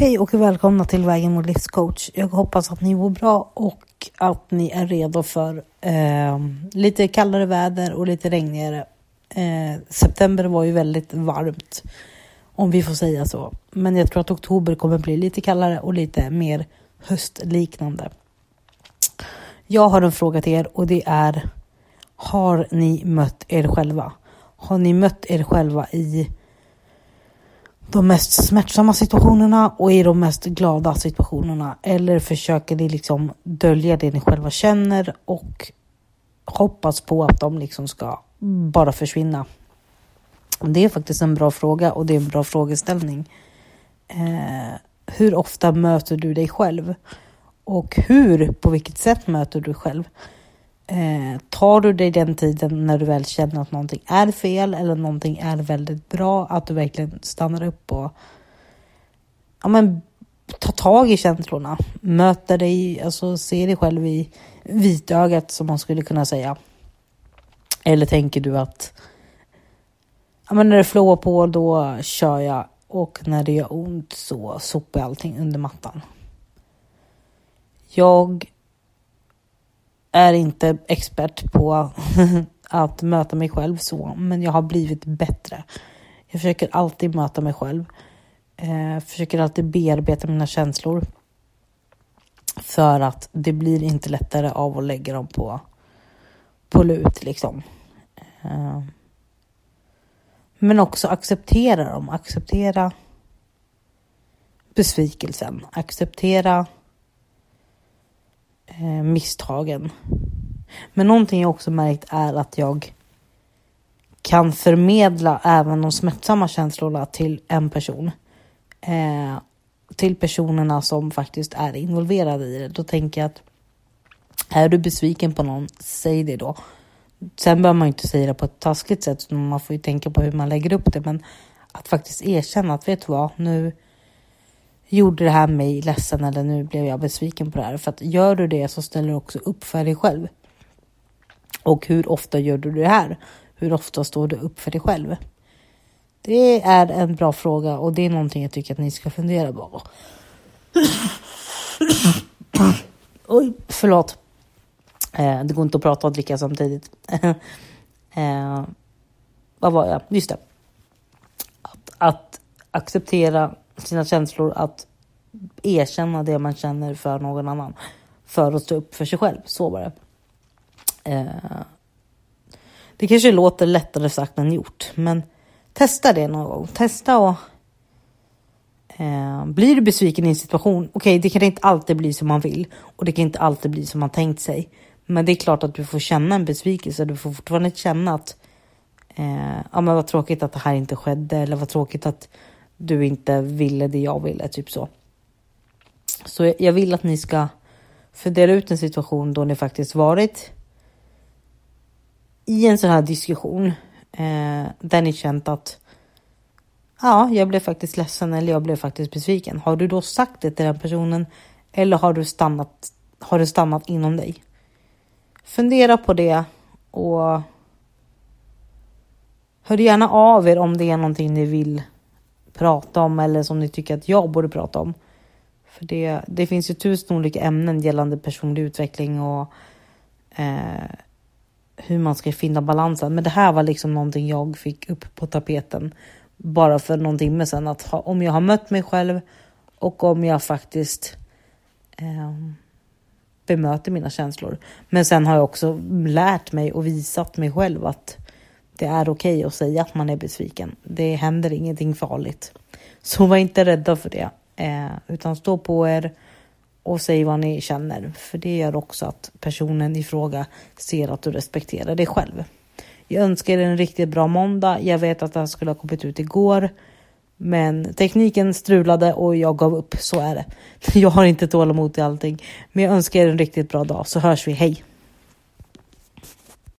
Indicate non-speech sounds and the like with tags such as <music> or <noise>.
Hej och välkomna till Vägen mot livscoach. Jag hoppas att ni mår bra och att ni är redo för eh, lite kallare väder och lite regnigare. Eh, september var ju väldigt varmt, om vi får säga så. Men jag tror att oktober kommer bli lite kallare och lite mer höstliknande. Jag har en fråga till er och det är Har ni mött er själva? Har ni mött er själva i de mest smärtsamma situationerna och i de mest glada situationerna? Eller försöker ni liksom dölja det ni själva känner och hoppas på att de liksom ska bara försvinna? Det är faktiskt en bra fråga och det är en bra frågeställning. Eh, hur ofta möter du dig själv? Och hur, på vilket sätt möter du dig själv? Eh, tar du dig den tiden när du väl känner att någonting är fel eller någonting är väldigt bra, att du verkligen stannar upp och ja, men, tar tag i känslorna, möter dig, alltså ser dig själv i vitögat som man skulle kunna säga. Eller tänker du att ja, men när det flåar på då kör jag och när det gör ont så sopar jag allting under mattan. Jag är inte expert på <laughs> att möta mig själv så, men jag har blivit bättre. Jag försöker alltid möta mig själv. Eh, försöker alltid bearbeta mina känslor. För att det blir inte lättare av att lägga dem på, på lut liksom. Eh, men också acceptera dem. Acceptera besvikelsen. Acceptera eh, misstagen. Men någonting jag också märkt är att jag kan förmedla även de smärtsamma känslorna till en person. Eh, till personerna som faktiskt är involverade i det. Då tänker jag att är du besviken på någon, säg det då. Sen behöver man inte säga det på ett taskigt sätt, man får ju tänka på hur man lägger upp det. Men att faktiskt erkänna att vet du vad, nu gjorde det här mig ledsen eller nu blev jag besviken på det här. För att gör du det så ställer du också upp för dig själv. Och hur ofta gör du det här? Hur ofta står du upp för dig själv? Det är en bra fråga och det är någonting jag tycker att ni ska fundera på. <coughs> Oj, förlåt. Eh, det går inte att prata och dricka samtidigt. <laughs> eh, vad var jag? Just det. Att, att acceptera sina känslor, att erkänna det man känner för någon annan. För att stå upp för sig själv. Så var det. Eh, det kanske låter lättare sagt än gjort, men testa det någon gång. Testa och eh, blir du besviken i en situation, okej, okay, det kan inte alltid bli som man vill och det kan inte alltid bli som man tänkt sig. Men det är klart att du får känna en besvikelse. Du får fortfarande känna att eh, ja, men vad tråkigt att det här inte skedde eller vad tråkigt att du inte ville det jag ville, typ så. Så jag vill att ni ska fundera ut en situation då ni faktiskt varit i en sån här diskussion eh, där ni känt att ja, jag blev faktiskt ledsen eller jag blev faktiskt besviken. Har du då sagt det till den personen eller har du stannat? Har det stannat inom dig? Fundera på det och hör gärna av er om det är någonting ni vill prata om eller som ni tycker att jag borde prata om. För det, det finns ju tusen olika ämnen gällande personlig utveckling och eh, hur man ska finna balansen. Men det här var liksom någonting jag fick upp på tapeten bara för någon timme sedan. Att ha, om jag har mött mig själv och om jag faktiskt eh, bemöter mina känslor. Men sen har jag också lärt mig och visat mig själv att det är okej okay att säga att man är besviken. Det händer ingenting farligt. Så var inte rädda för det, eh, utan stå på er och säg vad ni känner. För det gör också att personen i fråga ser att du respekterar dig själv. Jag önskar er en riktigt bra måndag. Jag vet att det här skulle ha kommit ut igår. Men tekniken strulade och jag gav upp. Så är det. <laughs> Jag har inte tålamod till allting. Men jag önskar er en riktigt bra dag så hörs vi. Hej!